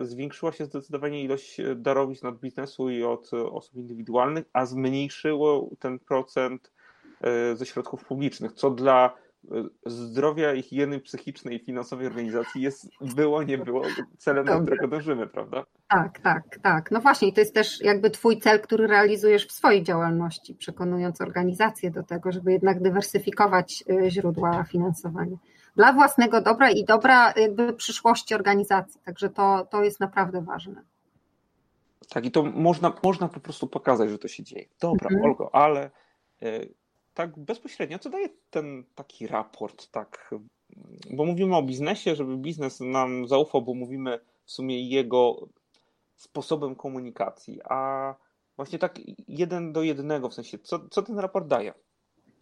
zwiększyła się zdecydowanie ilość darowizn od biznesu i od osób indywidualnych, a zmniejszyło ten procent e, ze środków publicznych, co dla e, zdrowia i higieny psychicznej i finansowej organizacji jest, było, nie było celem, do którego dążymy, prawda? Tak, tak, tak. No właśnie, to jest też jakby twój cel, który realizujesz w swojej działalności, przekonując organizację do tego, żeby jednak dywersyfikować źródła finansowania dla własnego dobra i dobra jakby przyszłości organizacji. Także to, to jest naprawdę ważne. Tak, i to można, można po prostu pokazać, że to się dzieje. Dobra, mhm. Olgo, ale tak bezpośrednio, co daje ten taki raport, tak, bo mówimy o biznesie, żeby biznes nam zaufał, bo mówimy w sumie jego sposobem komunikacji, a właśnie tak jeden do jednego, w sensie, co, co ten raport daje?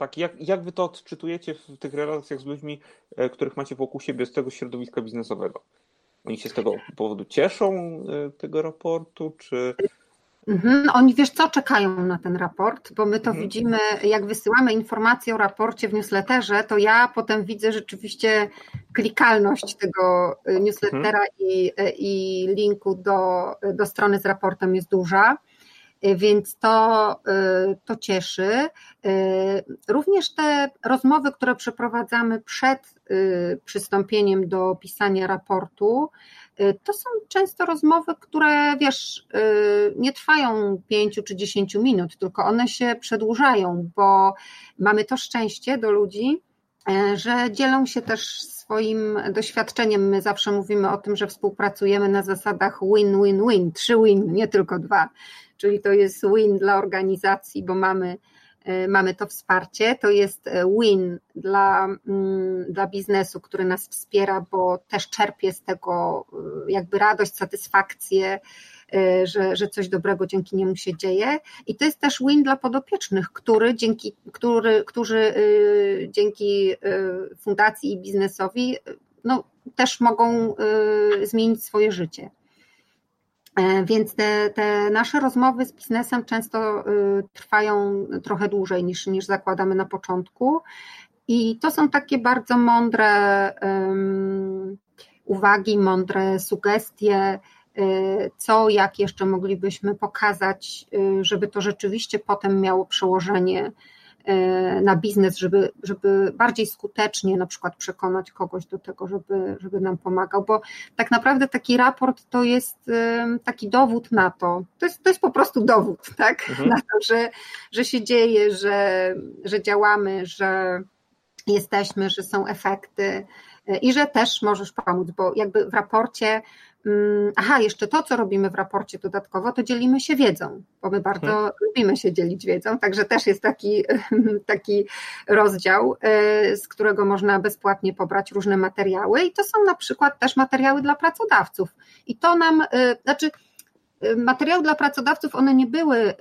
Tak, jak, jak wy to odczytujecie w tych relacjach z ludźmi, e, których macie wokół siebie z tego środowiska biznesowego? Oni się z tego powodu cieszą, e, tego raportu, czy Mhm. Oni wiesz co, czekają na ten raport, bo my to mhm. widzimy, jak wysyłamy informacje o raporcie w newsletterze, to ja potem widzę rzeczywiście klikalność tego y, newslettera mhm. i, i linku do, do strony z raportem jest duża. Y, więc to, to cieszy. Również te rozmowy, które przeprowadzamy przed przystąpieniem do pisania raportu, Y, to są często rozmowy, które wiesz, y, nie trwają 5 czy 10 minut, tylko one się przedłużają, bo mamy to szczęście do ludzi, y, że dzielą się też swoim doświadczeniem. My zawsze mówimy o tym, że współpracujemy na zasadach win-win-win, trzy win, nie tylko dwa. Czyli to jest win dla organizacji, bo mamy Y, mamy to wsparcie. To jest y, win dla, mm, dla biznesu, który nas wspiera, bo też czerpie z tego y, jakby radość, satysfakcję, że, że coś dobrego dzięki niemu się dzieje. I to jest też win dla podopiecznych, który dzięki, który, którzy dzięki fundacji i biznesowi no, też mogą zmienić swoje życie. E, więc te, te, nasze rozmowy z biznesem często y, trwają trochę dłużej niż, niż zakładamy na początku. I to są takie bardzo mądre um, uwagi, mądre sugestie, y, co, jak jeszcze moglibyśmy pokazać, y, żeby to rzeczywiście potem miało przełożenie na biznes, żeby, żeby bardziej skutecznie na przykład przekonać kogoś do tego, żeby, żeby nam pomagał, bo tak naprawdę taki raport to jest e, taki dowód na to, to jest, to jest po prostu dowód, tak, mhm. na to, że, że się dzieje, że, że działamy, że jesteśmy, że są efekty e, i że też możesz pomóc, bo jakby w raporcie aha, jeszcze to, co robimy w raporcie dodatkowo, to dzielimy się wiedzą, bo my bardzo hmm. lubimy się dzielić wiedzą, także też jest taki, taki rozdział, y, z którego można bezpłatnie pobrać różne materiały i to są na przykład też materiały dla pracodawców. I to nam, y, znaczy, y, materiały dla pracodawców, one nie były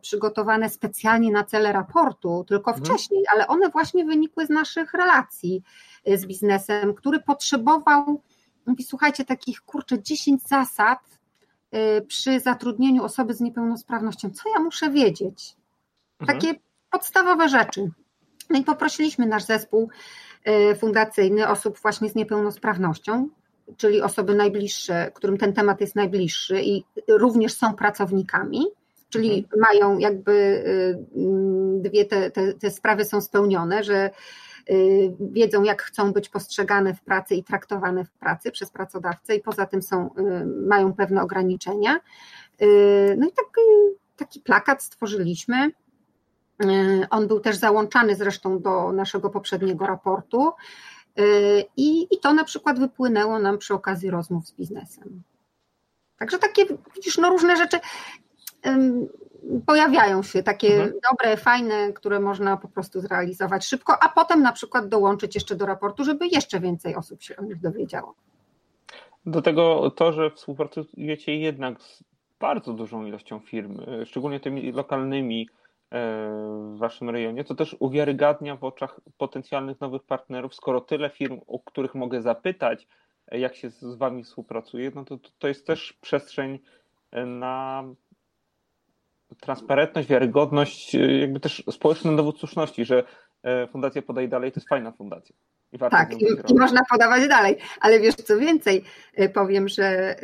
przygotowane specjalnie na cele raportu, tylko mhm. wcześniej, ale one właśnie wynikły z naszych relacji z biznesem, który potrzebował mówi, słuchajcie, takich kurczę 10 zasad y, przy zatrudnieniu osoby z niepełnosprawnością. Co ja muszę wiedzieć? Mhm. Takie mhm. podstawowe rzeczy. No i poprosiliśmy nasz zespół y, fundacyjny osób właśnie z niepełnosprawnością, czyli osoby najbliższe, którym ten temat jest najbliższy i również są pracownikami, czyli mhm. mają jakby y, dwie te, te, te sprawy są spełnione, że wiedzą, jak chcą być postrzegane w pracy i traktowane w pracy przez pracodawcę, i poza tym są, y, mają pewne ograniczenia. Y, no i taki, taki plakat stworzyliśmy. On był też załączany zresztą do naszego poprzedniego raportu. I, I to na przykład wypłynęło nam przy okazji rozmów z biznesem. Także takie, widzisz, no różne rzeczy pojawiają się takie mhm. dobre, fajne, które można po prostu zrealizować szybko, a potem na przykład dołączyć jeszcze do raportu, żeby jeszcze więcej osób się o nich dowiedziało. Do tego to, że współpracujecie jednak z bardzo dużą ilością firm, e, szczególnie tymi lokalnymi e, w waszym rejonie, to też uwiarygadnia w oczach potencjalnych nowych partnerów, skoro tyle firm, o których mogę zapytać, e, jak się z wami współpracuje, no to to jest też przestrzeń na transparentność, wiarygodność, y, jakby też społeczny dowód słuszności, że e, Fundacja Podaj Dalej to jest fajna fundacja. I tak, i, i, można podawać dalej, ale wiesz co więcej, e, powiem, że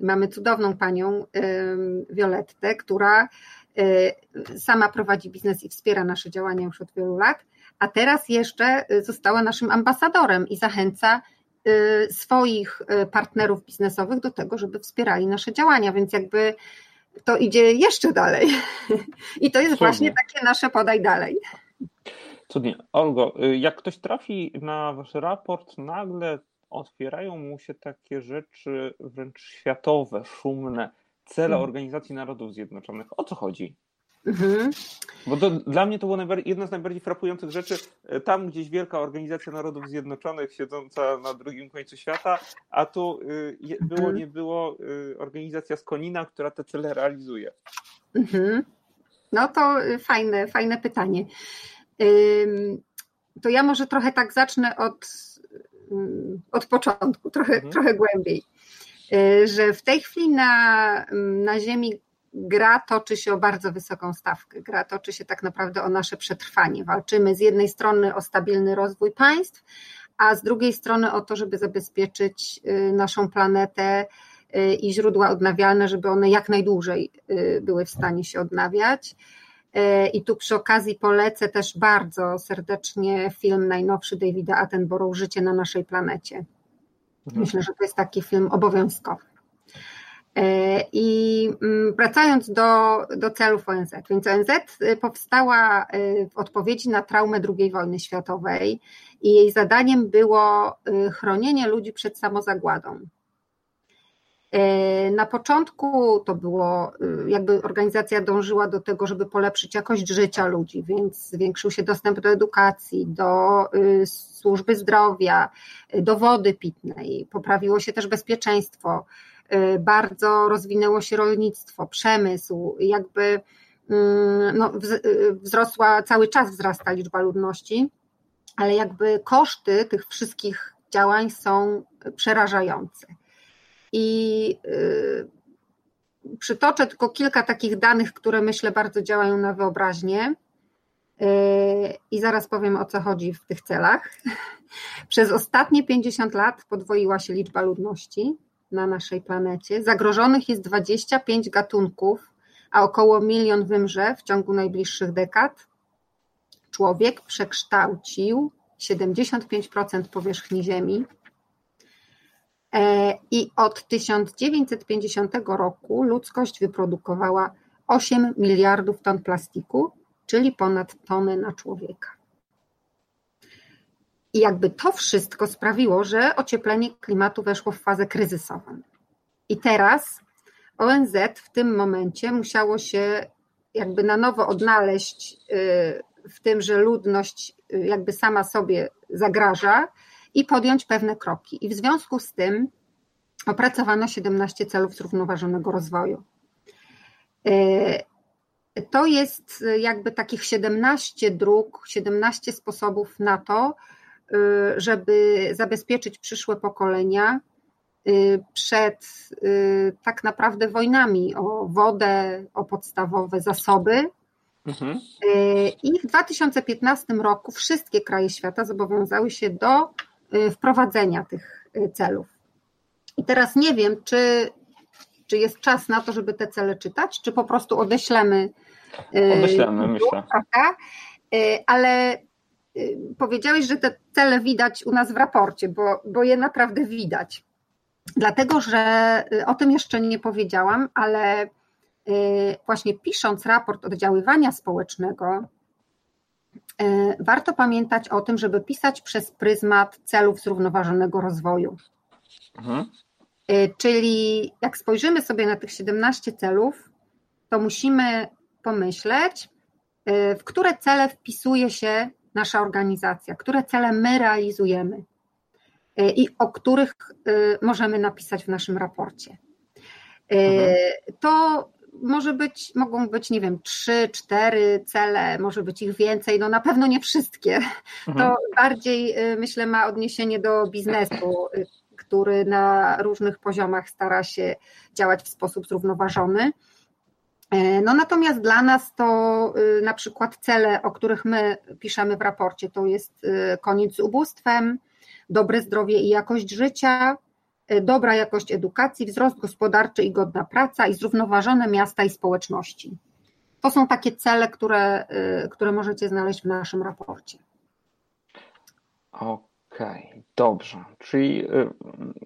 mamy cudowną panią Violettę, która e, sama prowadzi biznes i wspiera nasze działania już od wielu lat, a teraz jeszcze została naszym ambasadorem i zachęca swoich partnerów biznesowych do tego, żeby wspierali nasze działania, więc jakby to idzie jeszcze dalej. I to jest Cudnie. właśnie takie nasze podaj dalej. Cudnie. Olgo, y, jak ktoś trafi na wasz raport, nagle otwierają mu się takie rzeczy wręcz światowe, szumne, cele Organizacji Narodów Zjednoczonych. O co chodzi? Mhm. Bo to, dla mnie to było jedna z najbardziej frapujących rzeczy. E, tam gdzieś wielka organizacja Narodów Zjednoczonych siedząca na drugim końcu świata, a tu y, było, mhm. nie było y, organizacja z Konina, która te cele realizuje. Mhm. No to fajne, fajne pytanie. To ja może trochę tak zacznę od, od początku, trochę, mhm. trochę głębiej. Że w tej chwili na, na Ziemi gra toczy się o bardzo wysoką stawkę. Gra toczy się tak naprawdę o nasze przetrwanie. Walczymy z jednej strony o stabilny rozwój państw, a z drugiej strony o to, żeby zabezpieczyć y, naszą planetę y, i źródła odnawialne, żeby one jak najdłużej były w stanie się odnawiać. I tu przy okazji polecę też bardzo serdecznie film najnowszy Davida Attenborough Życie na naszej planecie. Mhm. Myślę, że to jest taki film obowiązkowy. E, I mm, wracając do, do celów ONZ, więc ONZ y, powstała y, w odpowiedzi na traumę II wojny światowej i jej zadaniem było y, chronienie ludzi przed samozagładą. E, na początku to było, jakby organizacja dążyła do tego, żeby polepszyć jakość życia ludzi, więc zwiększył się dostęp do edukacji, do służby zdrowia, do wody pitnej, poprawiło się też bezpieczeństwo, bardzo rozwinęło się rolnictwo, przemysł, jakby mm, no, y, wzrosła, cały czas wzrasta liczba ludności, ale jakby koszty tych wszystkich działań są przerażające. I y, przytoczę tylko kilka takich danych, które myślę bardzo działają na wyobraźnię. I zaraz powiem o co chodzi w tych celach. Przez ostatnie 50 lat podwoiła się liczba ludności na naszej planecie. Zagrożonych jest 25 gatunków, a około milion wymrze w ciągu najbliższych dekad. Człowiek przekształcił 75% powierzchni Ziemi. E, I od 1950 roku ludzkość wyprodukowała 8 miliardów ton plastiku, czyli ponad tonę na człowieka. I jakby to wszystko sprawiło, że ocieplenie klimatu weszło w fazę kryzysową. I teraz ONZ w tym momencie musiało się jakby na nowo odnaleźć y, w tym, że ludność y, jakby sama sobie zagraża i podjąć pewne kroki. I w związku z tym opracowano 17 celów zrównoważonego rozwoju. Y, to jest jakby takich 17 dróg, 17 sposobów na to, żeby zabezpieczyć przyszłe pokolenia y, przed y, tak naprawdę wojnami o wodę, o podstawowe zasoby. Mhm. I w 2015 roku wszystkie kraje świata zobowiązały się do wprowadzenia tych celów. I teraz nie wiem, czy, czy jest czas na to, żeby te cele czytać, czy po prostu odeślemy Pomyślamy, myślę. Y, ale y, powiedziałeś, że te cele widać u nas w raporcie, bo, bo je naprawdę widać. Dlatego, że y, o tym jeszcze nie powiedziałam, ale właśnie pisząc raport oddziaływania społecznego, warto pamiętać o tym, żeby pisać przez pryzmat celów zrównoważonego rozwoju. Mhm. Czyli jak spojrzymy sobie na tych 17 celów, to musimy pomyśleć, y, w które cele wpisuje się nasza organizacja, które cele my realizujemy y, i o których y, możemy napisać w naszym raporcie. Mhm. To może być, mogą być, nie wiem, trzy, cztery cele, może być ich więcej, no na pewno nie wszystkie. Mhm. To bardziej myślę ma odniesienie do biznesu, który na różnych poziomach stara się działać w sposób zrównoważony. E, no natomiast dla nas to y, na przykład cele, o których my piszemy w raporcie, to jest y, koniec z ubóstwem, dobre zdrowie i jakość życia, y, dobra jakość edukacji, wzrost gospodarczy i godna praca i zrównoważone miasta i społeczności. To są takie cele, które, które możecie znaleźć w naszym raporcie. Okej, okay, dobrze. Czyli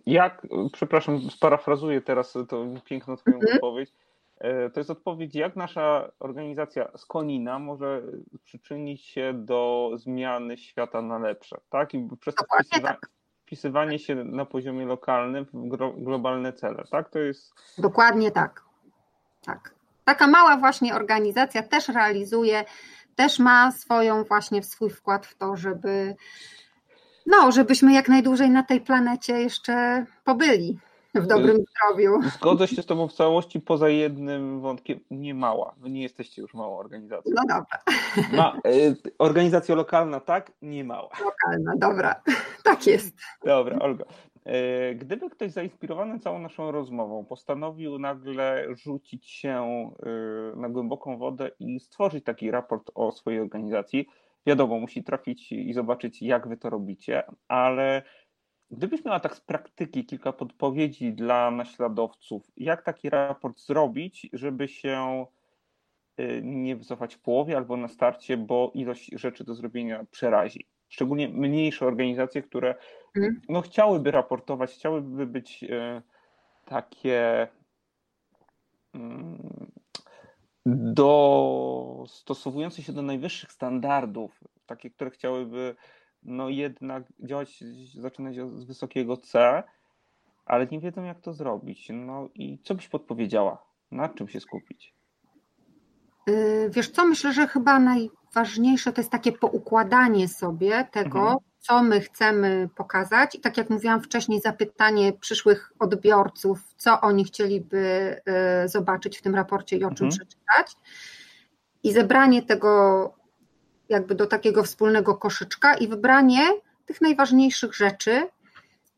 jak, przepraszam, sparafrazuję teraz tą piękną Twoją mm -hmm. wypowiedź E, to jest odpowiedź, jak nasza organizacja z Konina może przyczynić się do zmiany świata na lepsze, tak? I przez to wpisywa tak. wpisywanie się na poziomie lokalnym w globalne cele, tak? To jest. Dokładnie tak. tak. Taka mała właśnie organizacja też realizuje, też ma swoją właśnie swój wkład w to, żeby no, żebyśmy jak najdłużej na tej planecie jeszcze pobyli w dobrym zdrowiu. Zgodzę się z Tobą w całości, poza jednym wątkiem, nie mała. Wy nie jesteście już małą organizacją. No dobra. Ma, y, organizacja lokalna, tak? Nie mała. Lokalna, dobra. Tak jest. Dobra, Olga. Y, gdyby ktoś zainspirowany całą naszą rozmową postanowił nagle rzucić się y, na głęboką wodę i stworzyć taki raport o swojej organizacji, wiadomo, musi trafić i zobaczyć, jak wy to robicie, ale Gdybyś miała tak z praktyki kilka podpowiedzi dla naśladowców, jak taki raport zrobić, żeby się y, nie wycofać w połowie albo na starcie, bo ilość rzeczy do zrobienia przerazi. Szczególnie mniejsze organizacje, które mhm. no, chciałyby raportować, chciałyby być y, takie mm, dostosowujące się do najwyższych standardów, takie, które chciałyby no jednak działać, zaczynać z wysokiego C, ale nie wiedzą jak to zrobić. No i co byś podpowiedziała? Na czym się skupić? Y, wiesz co, myślę, że chyba najważniejsze to jest takie poukładanie sobie tego, mhm. co my chcemy pokazać. I tak jak mówiłam wcześniej, zapytanie przyszłych odbiorców, co oni chcieliby y, zobaczyć w tym raporcie i o czym mhm. przeczytać. I zebranie tego jakby do takiego wspólnego koszyczka i wybranie tych najważniejszych rzeczy.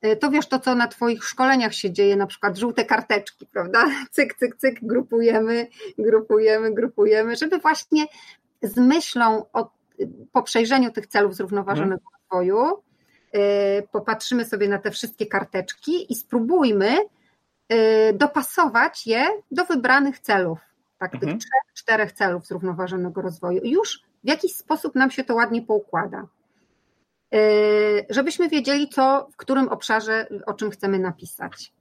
E, to wiesz, to co na Twoich szkoleniach się dzieje, na przykład żółte karteczki, prawda? Cyk, cyk, cyk, grupujemy, grupujemy, grupujemy, żeby właśnie z myślą o, po przejrzeniu tych celów zrównoważonego hmm. rozwoju e, popatrzymy sobie na te wszystkie karteczki i spróbujmy e, dopasować je do wybranych celów, tak, tych mhm. trzech, czterech celów zrównoważonego rozwoju. I już w jakiś sposób nam się to ładnie poukłada. E, żebyśmy wiedzieli, co, w którym obszarze, o czym chcemy napisać.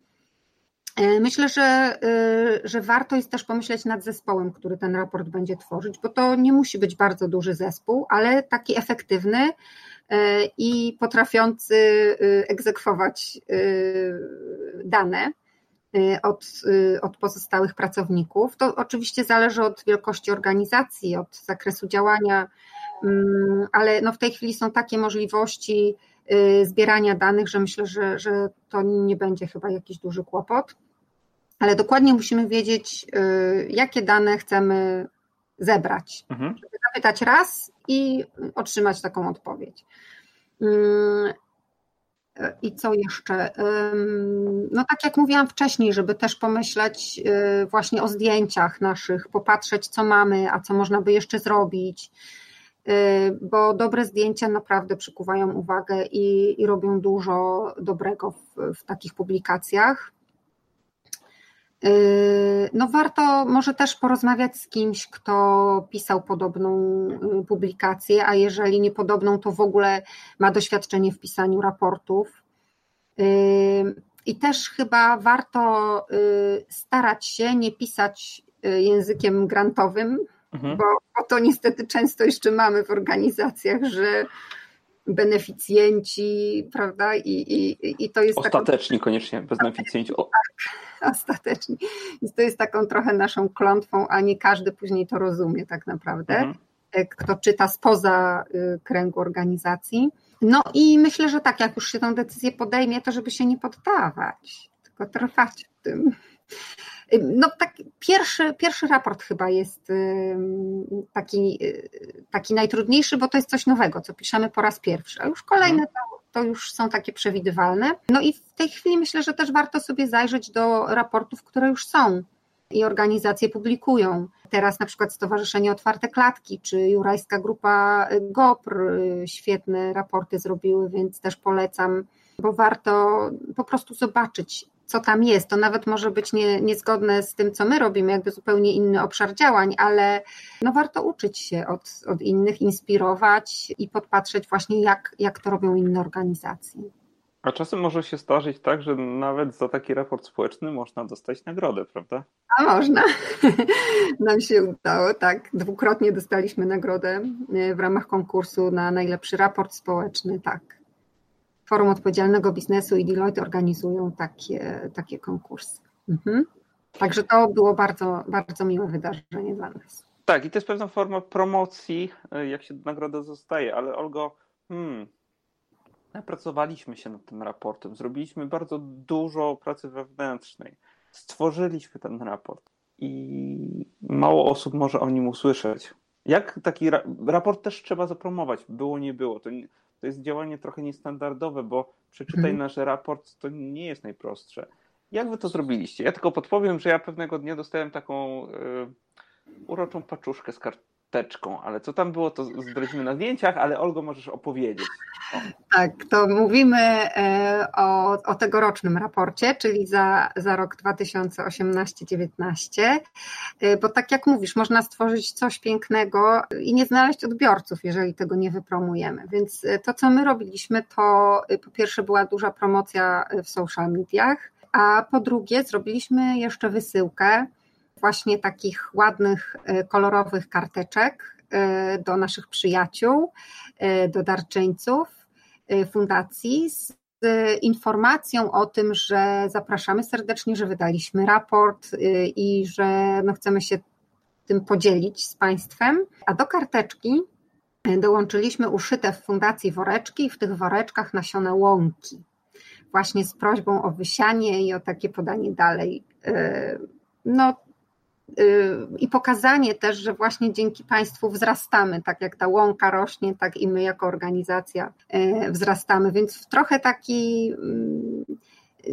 E, myślę, że, e, że warto jest też pomyśleć nad zespołem, który ten raport będzie tworzyć, bo to nie musi być bardzo duży zespół, ale taki efektywny i potrafiący egzekwować dane od, od pozostałych pracowników. To oczywiście zależy od wielkości organizacji, od zakresu działania, mm, ale no w tej chwili są takie możliwości y, zbierania danych, że myślę, że, że to nie będzie chyba jakiś duży kłopot. Ale dokładnie musimy wiedzieć, y, jakie dane chcemy zebrać. Mhm. Żeby zapytać raz i otrzymać taką odpowiedź. I co jeszcze? No tak jak mówiłam wcześniej, żeby też pomyśleć y, właśnie o zdjęciach naszych, popatrzeć co mamy, a co można by jeszcze zrobić, y, bo dobre zdjęcia naprawdę przykuwają uwagę i, i robią dużo dobrego w, w takich publikacjach. Y, no warto może też porozmawiać z kimś, kto pisał podobną y, publikację, a jeżeli nie podobną, to w ogóle ma doświadczenie w pisaniu raportów. Y, I też chyba warto starać się nie pisać językiem grantowym, mhm. bo, bo to niestety często jeszcze mamy w organizacjach, że beneficjenci, prawda? I, i, i to jest. Ostateczni taka... koniecznie, beneficjenci. O. Tak, ostateczni. Więc to jest taką trochę naszą klątwą, a nie każdy później to rozumie tak naprawdę, mhm. E, kto czyta spoza y, kręgu organizacji. No i myślę, że tak, jak już się tę decyzję podejmie, to żeby się nie poddawać, tylko trwać w tym. No tak, pierwszy, pierwszy raport chyba jest taki, y, taki najtrudniejszy, bo to jest coś nowego, co piszemy po raz pierwszy, a już kolejne mhm. to, to już są takie przewidywalne. No i w tej chwili myślę, że też warto sobie zajrzeć do raportów, które już są i organizacje publikują. Teraz na przykład Stowarzyszenie Otwarte Klatki czy Jurajska Grupa GOPR y, świetne raporty zrobiły, więc też polecam, bo warto po prostu zobaczyć, co tam jest. To nawet może być nie, niezgodne z tym, co my robimy, jakby zupełnie inny obszar działań, ale no warto uczyć się od, od innych, inspirować i podpatrzeć właśnie, jak, jak to robią inne organizacje. A czasem może się zdarzyć tak, że nawet za taki raport społeczny można dostać nagrodę, prawda? A można. Nam się udało, tak. Dwukrotnie dostaliśmy nagrodę e, w ramach konkursu na najlepszy raport społeczny, tak. Forum Odpowiedzialnego Biznesu i Deloitte organizują takie, takie konkursy. Mhm. Także to było bardzo, bardzo miłe wydarzenie dla nas. Tak, i to jest pewna forma promocji, e, jak się nagrodę zostaje, ale Olgo, hmm, napracowaliśmy się nad tym raportem, zrobiliśmy bardzo dużo pracy wewnętrznej, stworzyliśmy ten raport i mało osób może o nim usłyszeć. Jak taki ra raport też trzeba zapromować, było, nie było. To, nie, to jest działanie trochę niestandardowe, bo przeczytaj hmm. nasz raport, to nie jest najprostsze. Jak wy to zrobiliście? Ja tylko podpowiem, że ja pewnego dnia dostałem taką y, uroczą paczuszkę z karteczką, ale co tam było, to zdradzimy na zdjęciach, ale Olgo możesz opowiedzieć. O. Tak, to mówimy e, o, o tegorocznym raporcie, czyli za, za rok 2018-19, e, bo tak jak mówisz, można stworzyć coś pięknego i nie znaleźć odbiorców, jeżeli tego nie wypromujemy. Więc to, co my robiliśmy, to po pierwsze była duża promocja w social mediach, a po drugie zrobiliśmy jeszcze wysyłkę właśnie takich ładnych, e, kolorowych karteczek e, do naszych przyjaciół, e, do darczyńców fundacji z informacją o tym, że zapraszamy serdecznie, że wydaliśmy raport i że no chcemy się tym podzielić z Państwem. A do karteczki dołączyliśmy uszyte w fundacji woreczki i w tych woreczkach nasiona łąki właśnie z prośbą o wysianie i o takie podanie dalej. No, i pokazanie też, że właśnie dzięki Państwu wzrastamy, tak jak ta łąka rośnie, tak i my jako organizacja y, wzrastamy, więc w trochę taki mm,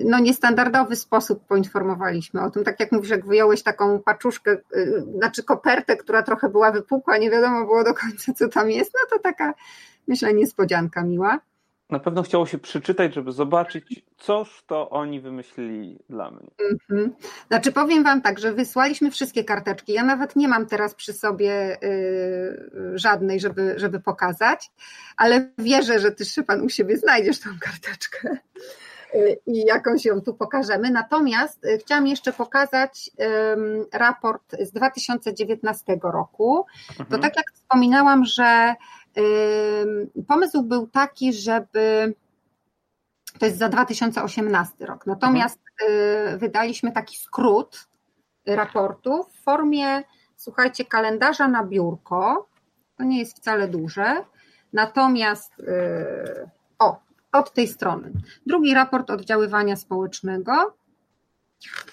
no, niestandardowy sposób poinformowaliśmy o tym. Tak jak mówisz, jak wyjąłeś taką paczuszkę, znaczy kopertę, która trochę była wypukła, nie wiadomo było do końca, co tam jest, no to taka, myślę, niespodzianka miła na pewno chciało się przeczytać, żeby zobaczyć, coż to oni wymyślili dla mnie. Mm-hmm. Znaczy powiem wam tak, że wysłaliśmy wszystkie karteczki. Ja nawet nie mam teraz przy sobie yy, żadnej, żeby, żeby pokazać, ale wierzę, że ty Szypan u siebie znajdziesz tą karteczkę y, i jakąś ją tu pokażemy. Natomiast y, chciałam jeszcze pokazać raport z 2019 roku. Mhm. To tak jak wspominałam, że Pomysł był taki, żeby to jest za 2018 rok. Natomiast mhm. wydaliśmy taki skrót raportu w formie, słuchajcie, kalendarza na biurko. To nie jest wcale duże. Natomiast y, o, od tej strony. Drugi raport oddziaływania społecznego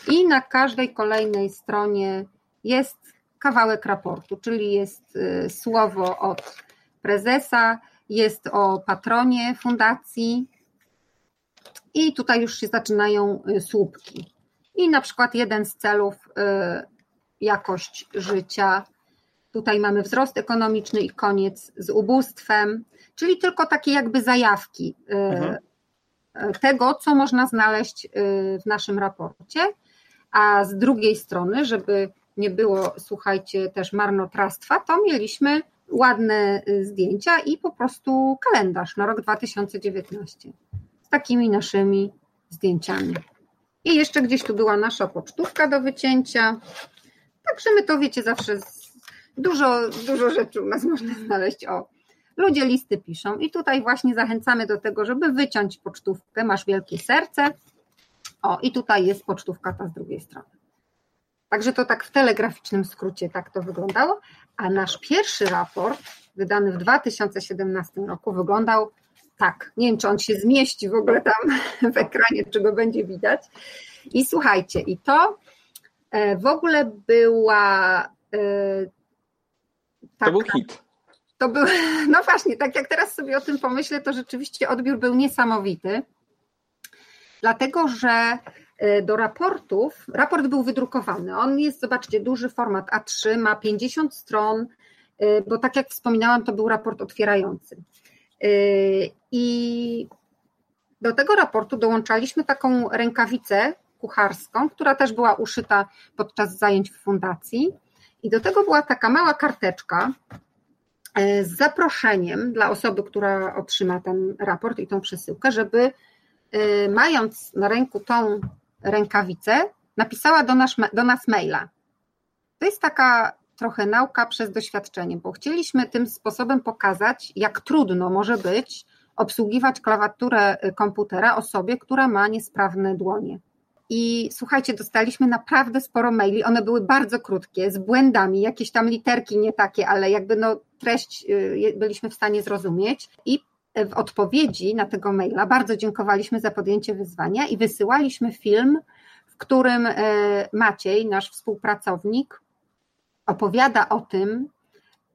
i na każdej kolejnej stronie jest kawałek raportu, czyli jest y, słowo od prezesa, jest o patronie fundacji i tutaj już się zaczynają y, słupki. I na przykład jeden z celów y, jakość życia. Tutaj mamy wzrost ekonomiczny i koniec z ubóstwem, czyli tylko takie jakby zajawki y, mhm. tego, co można znaleźć w naszym raporcie. A z drugiej strony, żeby nie było, słuchajcie, też marnotrawstwa, to mieliśmy ładne y, zdjęcia i po prostu kalendarz na rok 2019 z takimi naszymi zdjęciami. I jeszcze gdzieś tu była nasza pocztówka do wycięcia. Także my to wiecie, zawsze dużo, dużo rzeczy u nas można znaleźć. O, ludzie listy piszą i tutaj właśnie zachęcamy do tego, żeby wyciąć pocztówkę. Masz wielkie serce. O, i tutaj jest pocztówka ta z drugiej strony. Także to tak w telegraficznym skrócie tak to wyglądało. A nasz pierwszy raport, wydany w 2017 roku, wyglądał tak. Nie wiem, czy on się zmieści w ogóle tam w ekranie, czy go będzie widać. I słuchajcie, i to e, w ogóle była. Taka, to był hit. To był, no właśnie, tak jak teraz sobie o tym pomyślę, to rzeczywiście odbiór był niesamowity, dlatego że E, do raportów. Raport był wydrukowany. On jest, zobaczcie, duży format A3, ma 50 stron, e, bo tak jak wspominałam, to był raport otwierający. E, I do tego raportu dołączaliśmy taką rękawicę kucharską, która też była uszyta podczas zajęć w fundacji. I do tego była taka mała karteczka z zaproszeniem dla osoby, która otrzyma ten raport i tą przesyłkę, żeby mając na ręku tą rękawice, napisała do nas, do nas maila. To jest taka trochę nauka przez doświadczenie, bo chcieliśmy tym sposobem pokazać, jak trudno może być obsługiwać klawiaturę komputera osobie, która ma niesprawne dłonie. I słuchajcie, dostaliśmy naprawdę sporo maili. One były bardzo krótkie, z błędami, jakieś tam literki nie takie, ale jakby no treść y, byliśmy w stanie zrozumieć. I w odpowiedzi na tego maila bardzo dziękowaliśmy za podjęcie wyzwania i wysyłaliśmy film, w którym y, Maciej, nasz współpracownik, opowiada o tym,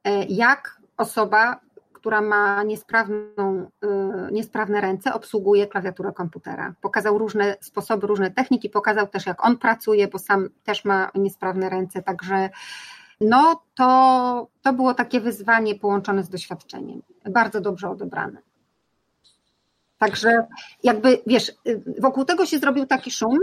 y, jak osoba która ma niesprawną, y, niesprawne ręce, obsługuje klawiaturę komputera. Pokazał różne sposoby, różne techniki, pokazał też, jak on pracuje, bo sam też ma niesprawne ręce, także no to, to było takie wyzwanie połączone z doświadczeniem. Bardzo dobrze odebrane. Także jakby, wiesz, y, wokół tego się zrobił taki szum,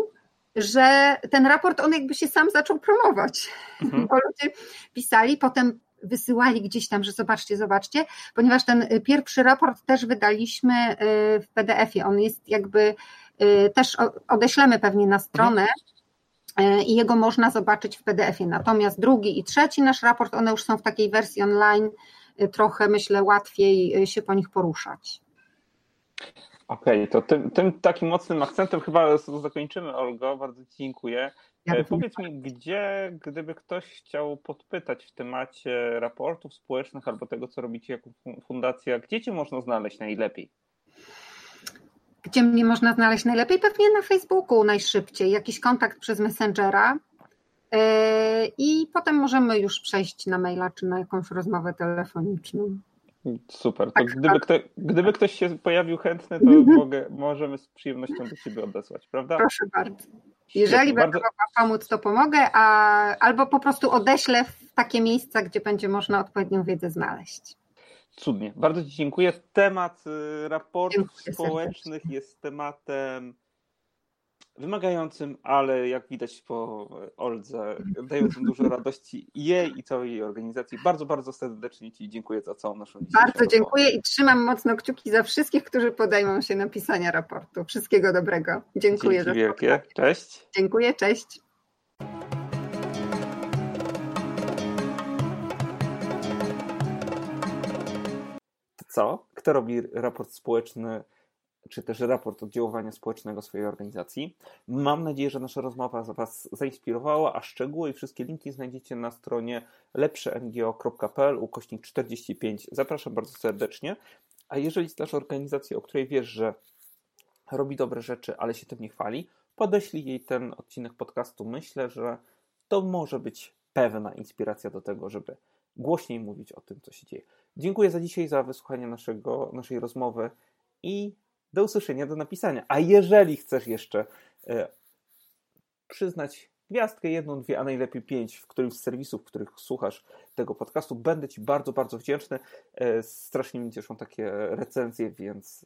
że ten raport on jakby się sam zaczął promować. Mhm. Bo ludzie pisali, potem wysyłali gdzieś tam, że zobaczcie, zobaczcie, ponieważ ten y, pierwszy raport też wydaliśmy y, w PDF-ie. On jest jakby też odeślemy pewnie na stronę. I jego można zobaczyć w PDF-ie. Natomiast drugi i trzeci nasz raport, one już są w takiej wersji online, trochę myślę łatwiej się po nich poruszać. Okej, okay, to tym, tym, takim mocnym akcentem chyba zakończymy, Olgo. Bardzo Ci dziękuję. Ja Powiedz mi, gdzie, gdyby ktoś chciał podpytać w temacie raportów społecznych albo tego, co robicie jako fundacja, gdzie Cię można znaleźć najlepiej? Gdzie mnie można znaleźć najlepiej? Pewnie na Facebooku najszybciej. Jakiś kontakt przez Messengera. E, I potem możemy już przejść na maila czy na jakąś rozmowę telefoniczną. Super. To tak, gdyby, tak. Kto, gdyby ktoś się pojawił chętny, to mhm. mogę, możemy z przyjemnością do Ciebie odesłać, prawda? Proszę bardzo. Jeżeli Świetnie, będę mogła pomóc, to pomogę, a, albo po prostu odeślę w takie miejsca, gdzie będzie można odpowiednią wiedzę znaleźć. Cudnie. Bardzo Ci dziękuję. Temat y, raportów dziękuję społecznych serdecznie. jest tematem wymagającym, ale jak widać po Oldze, dającym dużo radości jej i całej jej organizacji. Bardzo, bardzo serdecznie Ci dziękuję za całą naszą Bardzo dziękuję i trzymam mocno kciuki za wszystkich, którzy podejmą się napisania raportu. Wszystkiego dobrego. Dziękuję Dzięki za wielkie. Cześć. Dziękuję, cześć. Co? Kto robi raport społeczny czy też raport oddziaływania społecznego swojej organizacji. Mam nadzieję, że nasza rozmowa Was zainspirowała, a szczegóły i wszystkie linki znajdziecie na stronie lepszeng.pl ukośnik 45. Zapraszam bardzo serdecznie. A jeżeli znasz organizację, o której wiesz, że robi dobre rzeczy, ale się tym nie chwali, podeślij jej ten odcinek podcastu. Myślę, że to może być pewna inspiracja do tego, żeby głośniej mówić o tym, co się dzieje. Dziękuję za dzisiaj, za wysłuchanie naszego, naszej rozmowy i do usłyszenia, do napisania. A jeżeli chcesz jeszcze e, przyznać gwiazdkę, jedną, dwie, a najlepiej pięć w którymś z serwisów, w których słuchasz tego podcastu, będę Ci bardzo, bardzo wdzięczny. E, strasznie mi cieszą takie recenzje, więc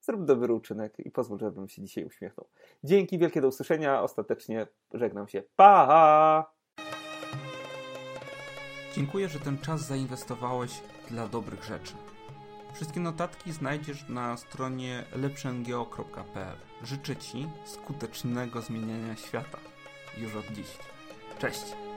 zrób dobry uczynek i pozwól, żebym się dzisiaj uśmiechnął. Dzięki wielkie, do usłyszenia. Ostatecznie żegnam się. Pa! Dziękuję, że ten czas zainwestowałeś dla dobrych rzeczy. Wszystkie notatki znajdziesz na stronie lepszengeo.pl. Życzę Ci skutecznego zmieniania świata już od dziś. Cześć!